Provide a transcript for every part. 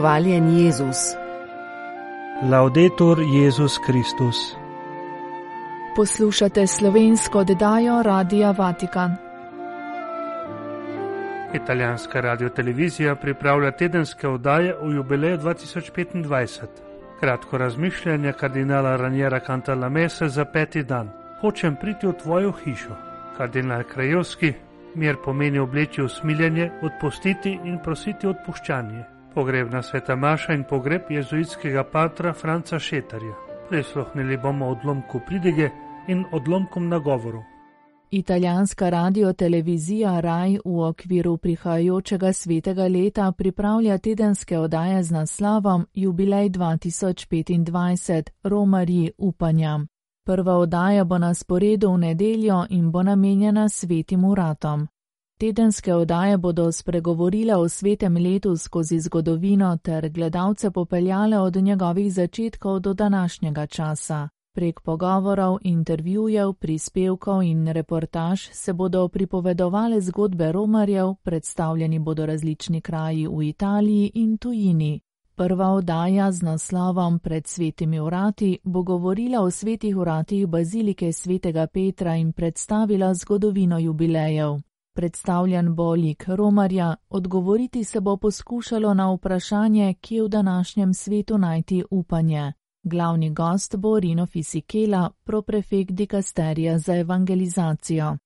Hvaljen Jezus. Laudetur Jezus Kristus. Poslušate slovensko oddajo Radia Vatikan. Italijanska radiotelevizija pripravlja tedenske oddaje v jubileju 2025. Kratko razmišljanje kardinala Ranjera Cantalamese za peti dan. Hočem priti v tvojo hišo. Kardinal Krajovski, mir pomeni obleči usmiljenje, odpustiti in prositi odpuščanje. Pogrebna sveta Maša in pogreb jezuitskega patra Franca Šetarja. Prisluhnili bomo odlomku pridige in odlomkom nagovoru. Italijanska radiotelevizija Raj v okviru prihajajočega svetega leta pripravlja tedenske oddaje z naslovom Jubilej 2025 Romarji upanja. Prva oddaja bo na sporedu v nedeljo in bo namenjena svetim uratom. Tedenske oddaje bodo spregovorile o svetem letu skozi zgodovino ter gledalce popeljale od njegovih začetkov do današnjega časa. Prek pogovorov, intervjujev, prispevkov in reportaž se bodo pripovedovale zgodbe romarjev, predstavljeni bodo različni kraji v Italiji in tujini. Prva oddaja z naslovom Pred svetimi vrati bo govorila o svetih vratih bazilike svetega Petra in predstavila zgodovino jubilejev. Predstavljen bo lik romarja, odgovoriti se bo poskušalo na vprašanje, kje v današnjem svetu najti upanje. Glavni gost bo Rino Fisikela, proprefekt dikasterija za evangelizacijo.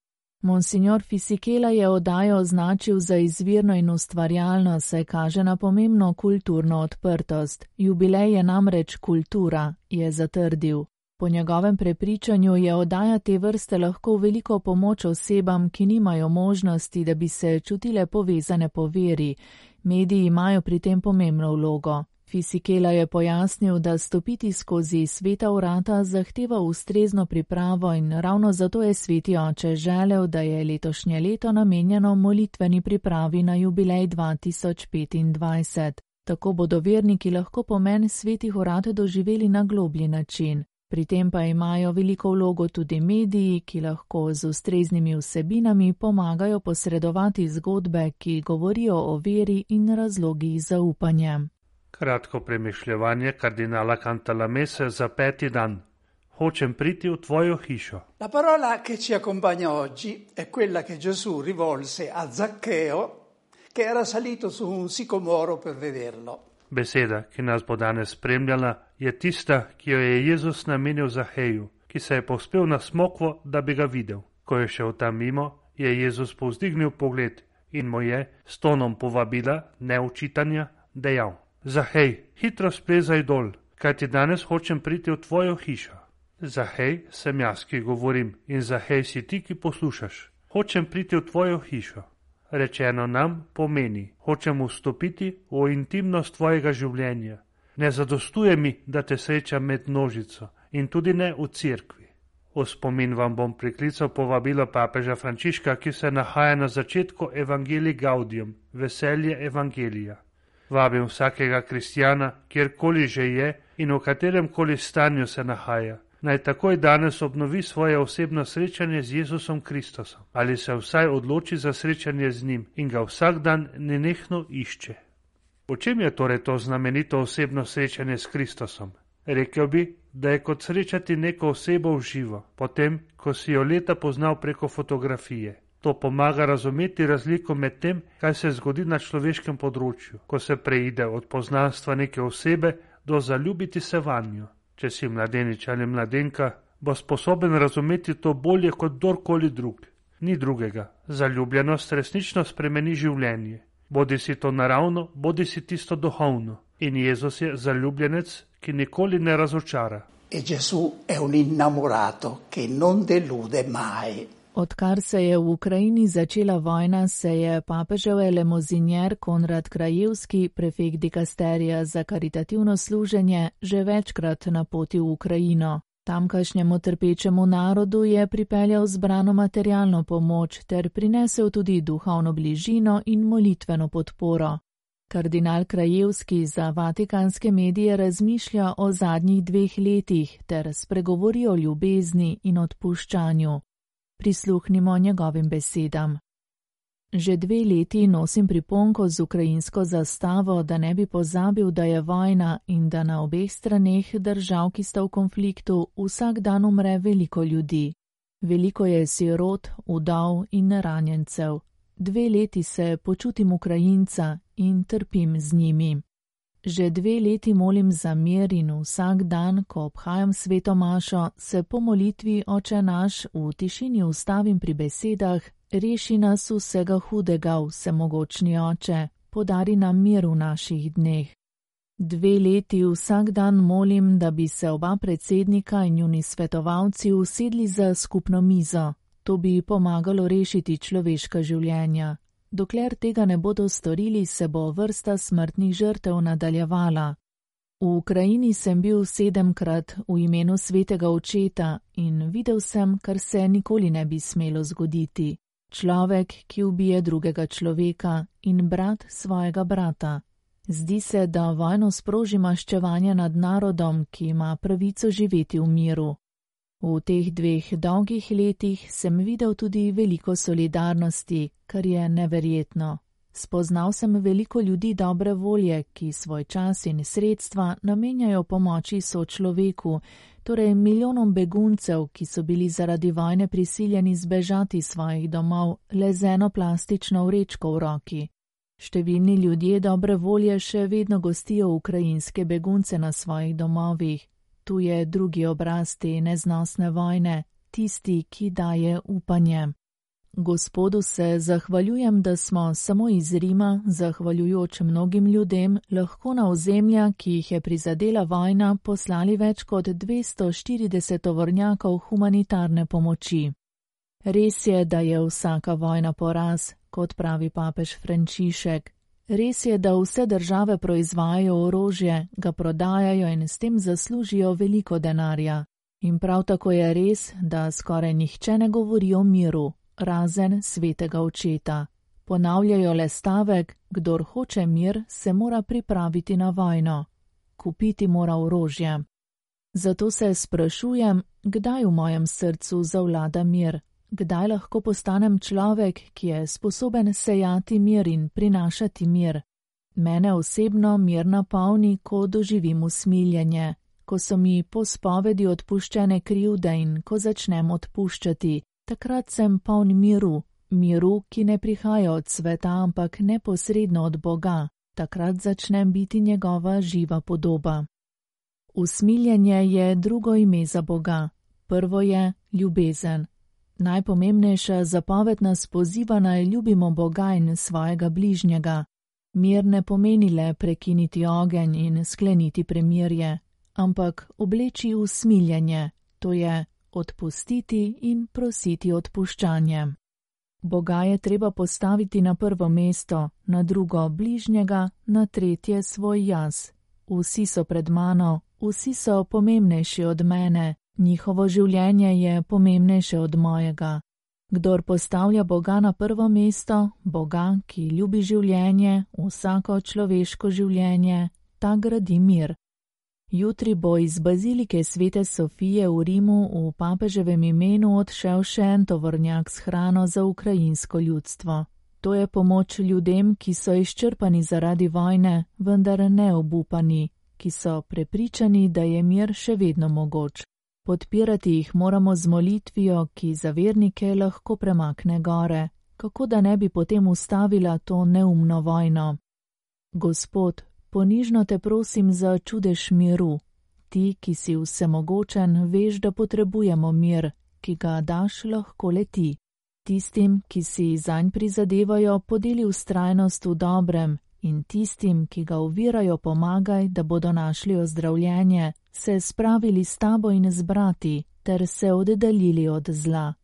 Monsignor Fisikela je oddajo označil za izvirno in ustvarjalno, saj kaže na pomembno kulturno odprtost. Jubilej je namreč kultura, je zatrdil. Po njegovem prepričanju je oddaja te vrste lahko veliko pomoč osebam, ki nimajo možnosti, da bi se čutile povezane po veri. Mediji imajo pri tem pomembno vlogo. Fisikela je pojasnil, da stopiti skozi sveta vrata zahteva ustrezno pripravo in ravno zato je sveti oče želel, da je letošnje leto namenjeno molitveni pripravi na jubilej 2025. Tako bodo verniki lahko pomen svetih vrat doživeli na globlji način. Pri tem pa imajo veliko vlogo tudi mediji, ki lahko z ustreznimi vsebinami pomagajo posredovati zgodbe, ki govorijo o veri in razlogih za upanje. Kratko premišljevanje kardinala Cantalamese za peti dan. Hočem priti v tvojo hišo. La parola che ci accompagna oggi è quella che Gesù rivolse a Zaccheo, che era salito su un sicomoro per vederlo. Beseda, ki nas bo danes spremljala, je tista, ki jo je Jezus namenil Zaheju, ki se je povspel na smokvo, da bi ga videl. Ko je šel tam mimo, je Jezus povzdignil pogled in mu je, s tonom povabila, ne učitanja, dejal: Zahej, hitro splezaj dol, kajti danes hočem priti v tvojo hišo. Zahej sem jaz, ki govorim, in zahej si ti, ki poslušaš. Hočem priti v tvojo hišo. Rečeno nam pomeni, hočem vstopiti v intimnost tvojega življenja. Ne zadostuje mi, da te srečam med množico in tudi ne v cerkvi. V spomin vam bom priklical povabilo papeža Frančiška, ki se nahaja na začetku Evangelij Gaudium, veselje Evangelija. Vabim vsakega kristjana, kjerkoli že je in v katerem koli stanju se nahaja, naj takoj danes obnovi svoje osebno srečanje z Jezusom Kristusom ali se vsaj odloči za srečanje z njim in ga vsak dan nenehno išče. V čem je torej to znamenito osebno srečanje s Kristusom? Rekel bi, da je kot srečati neko osebo v živo, potem, ko si jo leta poznal preko fotografije. To pomaga razumeti razliko med tem, kaj se zgodi na človeškem področju, ko se preide od poznanstva neke osebe do zaljubiti se vanjo. Če si mladenič ali mladenka, bo sposoben razumeti to bolje kot kdorkoli drug. Ni drugega. Zaljubljenost resnično spremeni življenje. Bodi si to naravno, bodi si tisto duhovno. In Jezus je zaljubljenec, ki nikoli ne razočara. E Gesù è un innamorato che non delude mai. Odkar se je v Ukrajini začela vojna, se je papežev elemozinjer Konrad Krajevski, prefekt dikasterija za karitativno služenje, že večkrat napotil v Ukrajino. Tamkajšnjemu trpečemu narodu je pripeljal zbrano materialno pomoč ter prinesel tudi duhovno bližino in molitveno podporo. Kardinal Krajevski za vatikanske medije razmišlja o zadnjih dveh letih ter spregovori o ljubezni in odpuščanju. Prisluhnimo njegovim besedam. Že dve leti nosim priponko z ukrajinsko zastavo, da ne bi pozabil, da je vojna in da na obeh straneh držav, ki sta v konfliktu, vsak dan umre veliko ljudi. Veliko je sirot, udav in ranjencev. Dve leti se počutim Ukrajinca in trpim z njimi. Že dve leti molim za mir in vsak dan, ko obhajam sveto mašo, se po molitvi oče naš v tišini ustavim pri besedah, reši nas vsega hudega, vsemogočni oče, podari nam mir v naših dneh. Dve leti vsak dan molim, da bi se oba predsednika in njuni svetovalci usedli za skupno mizo. To bi pomagalo rešiti človeška življenja. Dokler tega ne bodo storili, se bo vrsta smrtnih žrtev nadaljevala. V Ukrajini sem bil sedemkrat v imenu svetega očeta in videl sem, kar se nikoli ne bi smelo zgoditi človek, ki ubije drugega človeka in brat svojega brata. Zdi se, da vojno sproži maščevanje nad narodom, ki ima pravico živeti v miru. V teh dveh dolgih letih sem videl tudi veliko solidarnosti, kar je neverjetno. Spoznal sem veliko ljudi dobre volje, ki svoj čas in sredstva namenjajo pomoči sočloveku, torej milijonom beguncev, ki so bili zaradi vojne prisiljeni zbežati svojih domov le z eno plastično vrečko v roki. Številni ljudje dobre volje še vedno gostijo ukrajinske begunce na svojih domovih. Tu je drugi obraz te neznosne vojne, tisti, ki daje upanje. Gospodu se zahvaljujem, da smo samo iz Rima, zahvaljujoč mnogim ljudem, lahko na ozemlja, ki jih je prizadela vojna, poslali več kot 240 tovornjakov humanitarne pomoči. Res je, da je vsaka vojna poraz, kot pravi papež Frančišek. Res je, da vse države proizvajajo orožje, ga prodajajo in s tem zaslužijo veliko denarja. In prav tako je res, da skoraj nihče ne govori o miru, razen svetega očeta. Ponavljajo le stavek, kdor hoče mir, se mora pripraviti na vojno, kupiti mora orožje. Zato se sprašujem, kdaj v mojem srcu zavlada mir, kdaj lahko postanem človek, ki je sposoben sejati mir in prinašati mir. Mene osebno mir napolni, ko doživim usmiljenje, ko so mi po spovedi odpuščene krivde in ko začnem odpuščati, Takrat sem poln miru, miru, ki ne prihaja od sveta, ampak neposredno od Boga. Takrat začnem biti njegova živa podoba. Usmiljenje je drugo ime za Boga, prvo je ljubezen. Najpomembnejša zapoved nas poziva naj ljubimo Boga in svojega bližnjega. Mir ne pomeni le prekiniti ogenj in skleniti premirje, ampak obleči usmiljenje, to je odpustiti in prositi odpuščanje. Boga je treba postaviti na prvo mesto, na drugo bližnjega, na tretje svoj jaz. Vsi so pred mano, vsi so pomembnejši od mene, njihovo življenje je pomembnejše od mojega. Kdor postavlja Boga na prvo mesto, Boga, ki ljubi življenje, vsako človeško življenje, ta gradi mir. Jutri bo iz bazilike svete Sofije v Rimu v papeževem imenu odšel še en tovornjak s hrano za ukrajinsko ljudstvo. To je pomoč ljudem, ki so izčrpani zaradi vojne, vendar ne obupani, ki so prepričani, da je mir še vedno mogoč. Podpirati jih moramo z molitvijo, ki za vernike lahko premakne gore, kako da ne bi potem ustavila to neumno vojno. Gospod, ponižno te prosim za čudež miru. Ti, ki si vsemogočen, veš, da potrebujemo mir, ki ga daš lahko leti. Tistim, ki si zanj prizadevajo, podeli ustrajnost v dobrem in tistim, ki ga uvirajo, pomagaj, da bodo našli ozdravljenje, se spravili s tabo in zbrati ter se oddaljili od zla.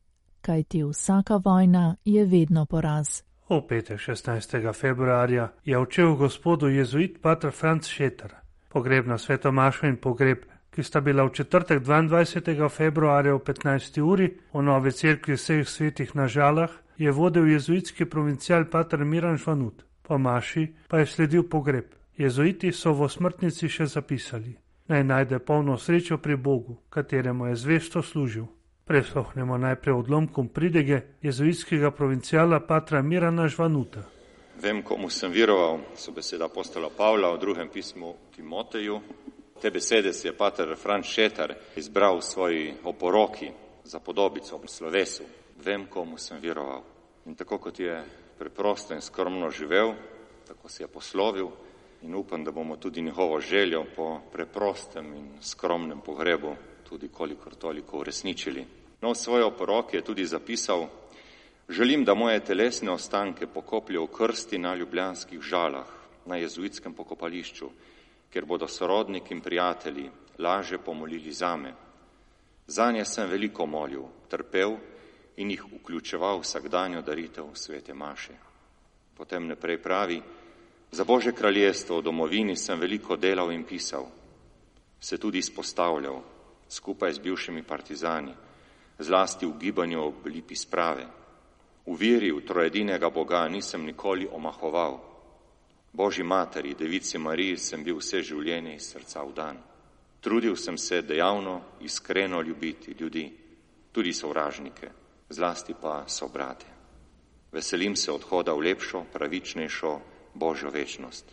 Kajti vsaka vojna je vedno poraz. V petek 16. februarja je očel gospodu jezuit patr Franz Šeter. Pogreb na svetomašo in pogreb, ki sta bila v četrtek 22. februarja v 15. uri v nove cerkvi vseh svetih na žalah, je vodil jezuitski provincial patr Miran Švanut. Po maši pa je sledil pogreb. Jezuiti so v smrtnici še zapisali: Naj najde polno srečo pri Bogu, kateremu je zvesto služil. Presluhnemo najprej odlomkom pridege jezuitskega provincijala Patra Mirana Žvanuta. Vem, komu sem veroval, so beseda apostola Pavla v drugem pismu Timoteju. Te besede si je pater Franč Šetar izbral v svoji oporoki za podobico v slovesu. Vem, komu sem veroval. In tako kot je preprosto in skromno živel, tako si je poslovil in upam, da bomo tudi njegovo željo po preprostem in skromnem pogrebu tudi kolikor toliko uresničili. No, v svojo oporoki je tudi zapisal, želim, da moje telesne ostanke pokopljajo v krsti na ljubljanskih žalah, na jezuitskem pokopališču, ker bodo sorodniki in prijatelji laže pomolili zame. Zanje sem veliko molil, trpel in jih vključeval vsakdanjo daritev svete Maše. Potem naprej pravi, za Bože kraljestvo v domovini sem veliko delal in pisal, se tudi izpostavljal skupaj z bivšimi partizani, zlasti v gibanju ob lipi sprave. V veri v trojedinega Boga nisem nikoli omahoval. Božji materi, devici Mariji, sem bil vse življenje iz srca v dan. Trudil sem se dejavno, iskreno ljubiti ljudi, tudi sovražnike zlasti pa so brate. Veselim se odhoda v lepšo, pravičnejšo Božjo večnost,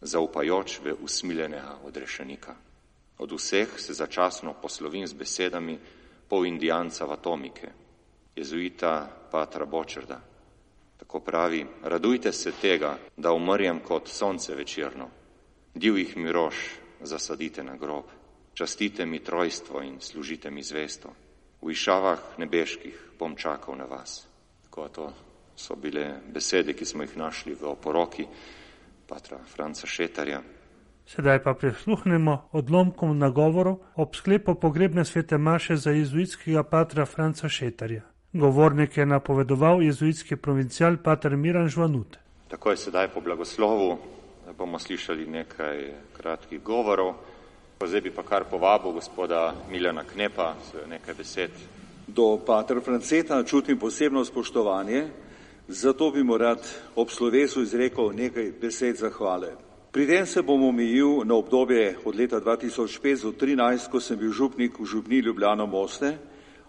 zaupajoč v usmiljenega odrešenika. Od vseh se začasno poslovim z besedami pol indijanca Vatomike, jezuita Patra Bočrda. Tako pravi, radujte se tega, da umrjem kot sonce večerno, divjih miroš zasadite na grob, častite mi trojstvo in služite mi zvesto v išavah nebeških bom čakal na vas. Tako to so bile besede, ki smo jih našli v oporoki patra Franca Šetarja. Sedaj pa prisluhnemo odlomkom nagovorov ob sklepu pogrebne svete Maše za jezuitskega patra Franca Šetarja. Govornik je napovedoval jezuitski provincial pater Miran Žvanut. Tako je sedaj po blagoslovu, bomo slišali nekaj kratkih govorov. Zdaj bi pa kar povabil gospoda Miljana Knepa z nekaj besed. Do pater Franceta čutim posebno spoštovanje, zato bi mu rad ob slovesu izrekel nekaj besed zahvale. Pri tem se bom omejil na obdobje od leta 2005 do 2013, ko sem bil župnik v župni Ljubljano Moste.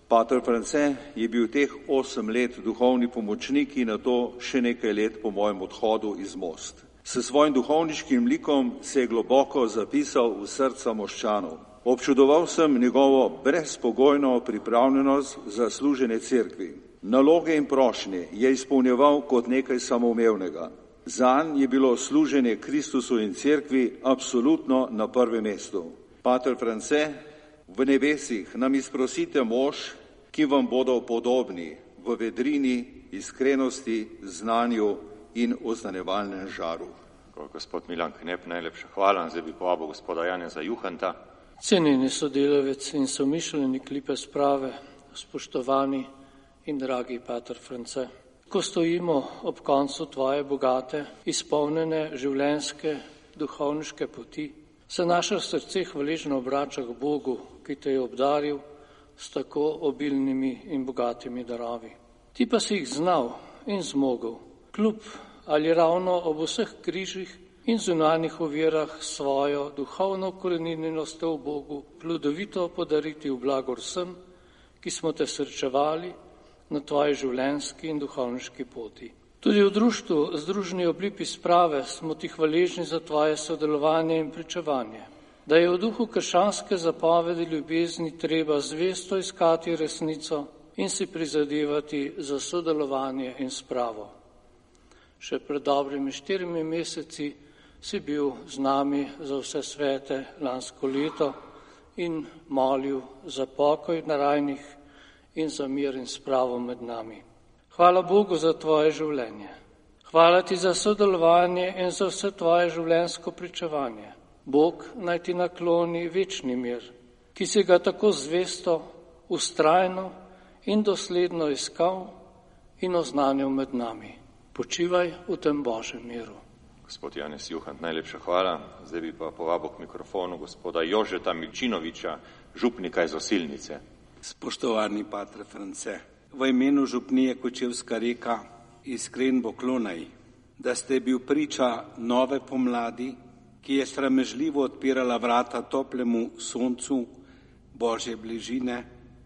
Pater France je bil teh osem let duhovni pomočnik in na to še nekaj let po mojem odhodu iz Most. S svojim duhovniškim likom se je globoko zapisal v srca moščanov. Občudoval sem njegovo brezpogojno pripravljenost za služenje cerkvi. Naloge in prošnje je izpolnjeval kot nekaj samoumevnega. Zanj je bilo služenje Kristusu in cerkvi absolutno na prvem mestu. Pater France, v nebesih nam izprosite mož, ki vam bodo podobni v vedrini, iskrenosti, znanju in oznanevalnem žaru. Gospod Milan Knep, najlepša hvala. Zdaj bi povabil gospoda Janeza Juhanta. Cenjeni sodelavec in somišljeni klipe sprave, spoštovani in dragi Pater France. Ko stojimo ob koncu tvoje bogate, izpolnjene življenjske, duhovniške poti, se naše srce hvaležno obrača k Bogu, ki te je obdaril s tako obilnimi in bogatimi darovi. Ti pa si jih znal in zmogel, kljub ali ravno ob vseh križih in zunanjih ovirah svojo duhovno koreninjenost v Bogu plodovito podariti v blagor vsem, ki smo te srečevali na tvoji življenjski in duhovniški poti. Tudi v društvu Združeni oblipi sprave smo ti hvaležni za tvoje sodelovanje in pričevanje, da je v duhu kršanske zapovedi ljubezni treba zvesto iskati resnico in si prizadevati za sodelovanje in spravo še pred dobrimi štirimi meseci si bil z nami za vse svete lansko leto in molil za pokoj narajnih in za mir in spravo med nami. Hvala Bogu za tvoje življenje. Hvala ti za sodelovanje in za vse tvoje življenjsko pričevanje. Bog naj ti nakloni večni mir, ki si ga tako zvesto, ustrajno in dosledno iskal in oznanil med nami. Počivaj v tem Božjem miru. Gospod Janes Juhant, najlepša hvala. Zdaj bi pa povabil k mikrofonu gospoda Jožeta Milčinoviča, župnika iz Osilnice. Spoštovani patre France, v imenu župnije Kočevska reka iskren poklonaj, da ste bil priča nove pomladi, ki je sramežljivo odpirala vrata toplemu soncu Božje bližine,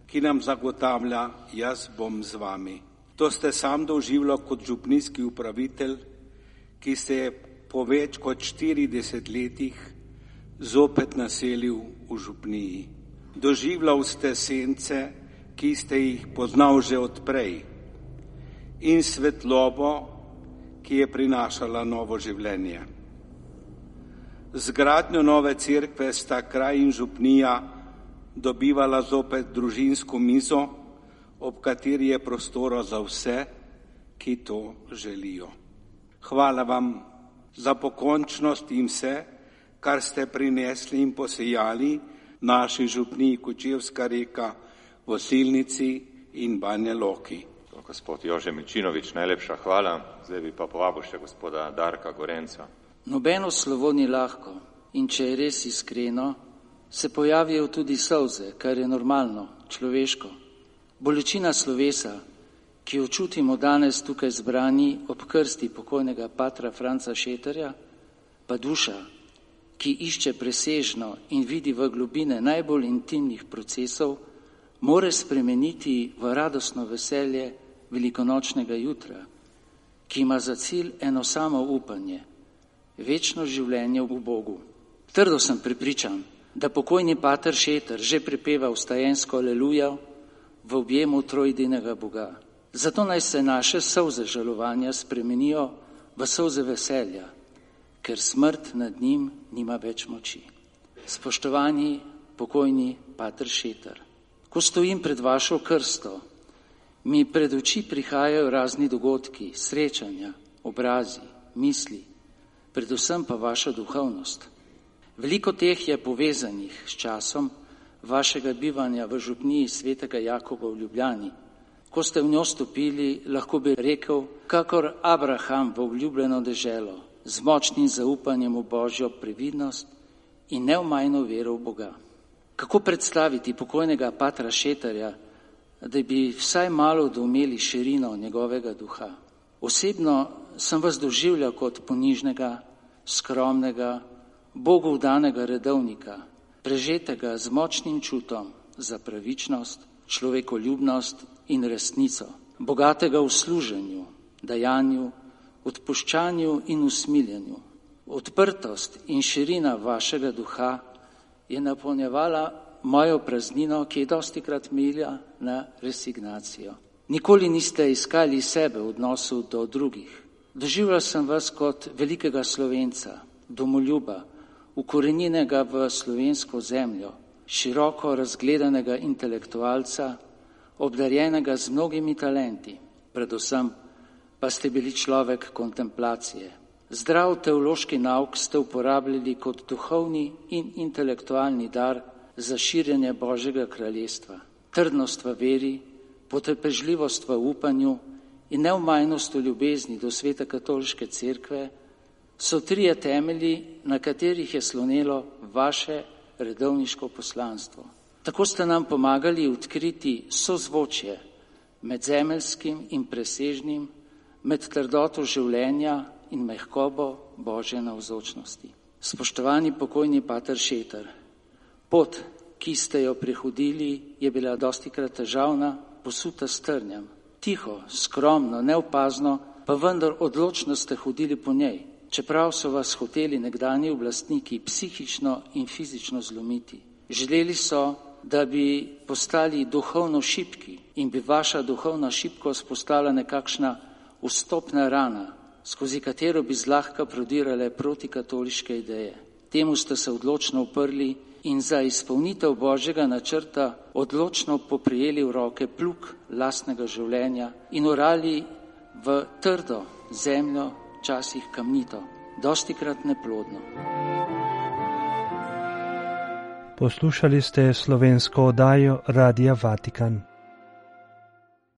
ki nam zagotavlja, jaz bom z vami. To ste sam doživljal kot župnijski upravitelj, ki se je po več kot 40 letih zopet naselil v župniji. Doživljal ste sence, ki ste jih poznal že odprej in svetlobo, ki je prinašala novo življenje. Z gradnjo nove cerkve sta kraj in župnija dobivala zopet družinsko mizo, ob kateri je prostora za vse, ki to želijo. Hvala vam za pokončnost in vse, kar ste prinesli in posejali naši župniji Kočevska reka, Vosilnici in Banja Loki. Gospod Jože Mičinovič, najlepša hvala. Zdaj bi pa povabil še gospoda Darka Gorenca. Nobeno slovo ni lahko in če je res iskreno, se pojavijo tudi solze, kar je normalno, človeško. Bolečina slovesa, ki jo čutimo danes tukaj zbrani ob krsti pokojnega patra Franca Šeterja, pa duša, ki išče presežno in vidi v globine najbolj intimnih procesov, more spremeniti v radostno veselje velikonočnega jutra, ki ima za cilj eno samo upanje, večno življenje v Bogu. Trdo sem pripričan, da pokojni pater Šeter že pripeva vstajensko aleluja v objemu trojdinega Boga. Zato naj se naše solze žalovanja spremenijo v solze veselja, ker smrt nad njim nima več moči. Spoštovani pokojni pater Šeter, ko stojim pred vašo krsto, mi pred oči prihajajo razni dogodki, srečanja, obrazi, misli, predvsem pa vaša duhovnost. Veliko teh je povezanih s časom vašega bivanja v župniji svetega Jakoba v Ljubljani. Ko ste v njo stopili, lahko bi rekel, kakor Abraham v obljubljeno deželo, z močnim zaupanjem v Božjo previdnost in neumajno vero v Boga. Kako predstaviti pokojnega patra Šetarja, da bi vsaj malo doumeli širino njegovega duha? Osebno sem vas doživljal kot ponižnega, skromnega, Bogu vdanega redovnika, prežetega z močnim čutom za pravičnost, človekoljubnost in resnico, bogatega v služenju, dajanju, odpuščanju in usmiljenju. Odprtost in širina vašega duha je napolnjevala mojo praznino, ki je dosti krat milja na resignacijo. Nikoli niste iskali sebe v odnosu do drugih. Doživljal sem vas kot velikega slovenca, domoljuba, ukorenjenega v slovensko zemljo, široko razgledanega intelektualca, obdarjenega z mnogimi talenti, predvsem pa ste bili človek kontemplacije. Zdrav teološki nauk ste uporabljali kot duhovni in intelektualni dar za širjenje Božjega kraljestva. Trdnost v veri, potrpežljivost v upanju in neumajnost v ljubezni do sveta katoliške cerkve so trije temelji, na katerih je slonelo vaše redovniško poslanstvo. Tako ste nam pomagali odkriti sozvočje med zemeljskim in presežnim, med trdoto življenja in mehkobo Božje navzočnosti. Spoštovani pokojni pater Šeter, pot, ki ste jo prehodili, je bila dosti krat težavna, posuta strnjem. Tiho, skromno, neopazno, pa vendar odločno ste hodili po njej, čeprav so vas hoteli nekdani oblastniki psihično in fizično zlomiti. Želeli so, da bi postali duhovno šipki in bi vaša duhovna šipkost postala nekakšna vstopna rana, skozi katero bi zlahka prodirale protikatoliške ideje. Temu ste se odločno uprli in za izpolnitev Božjega načrta odločno poprijeli v roke pluk lastnega življenja in orali v trdo zemljo, časih kamnito, dosti krat neplodno. Poslušali ste slovensko oddajo Radia Vatikan.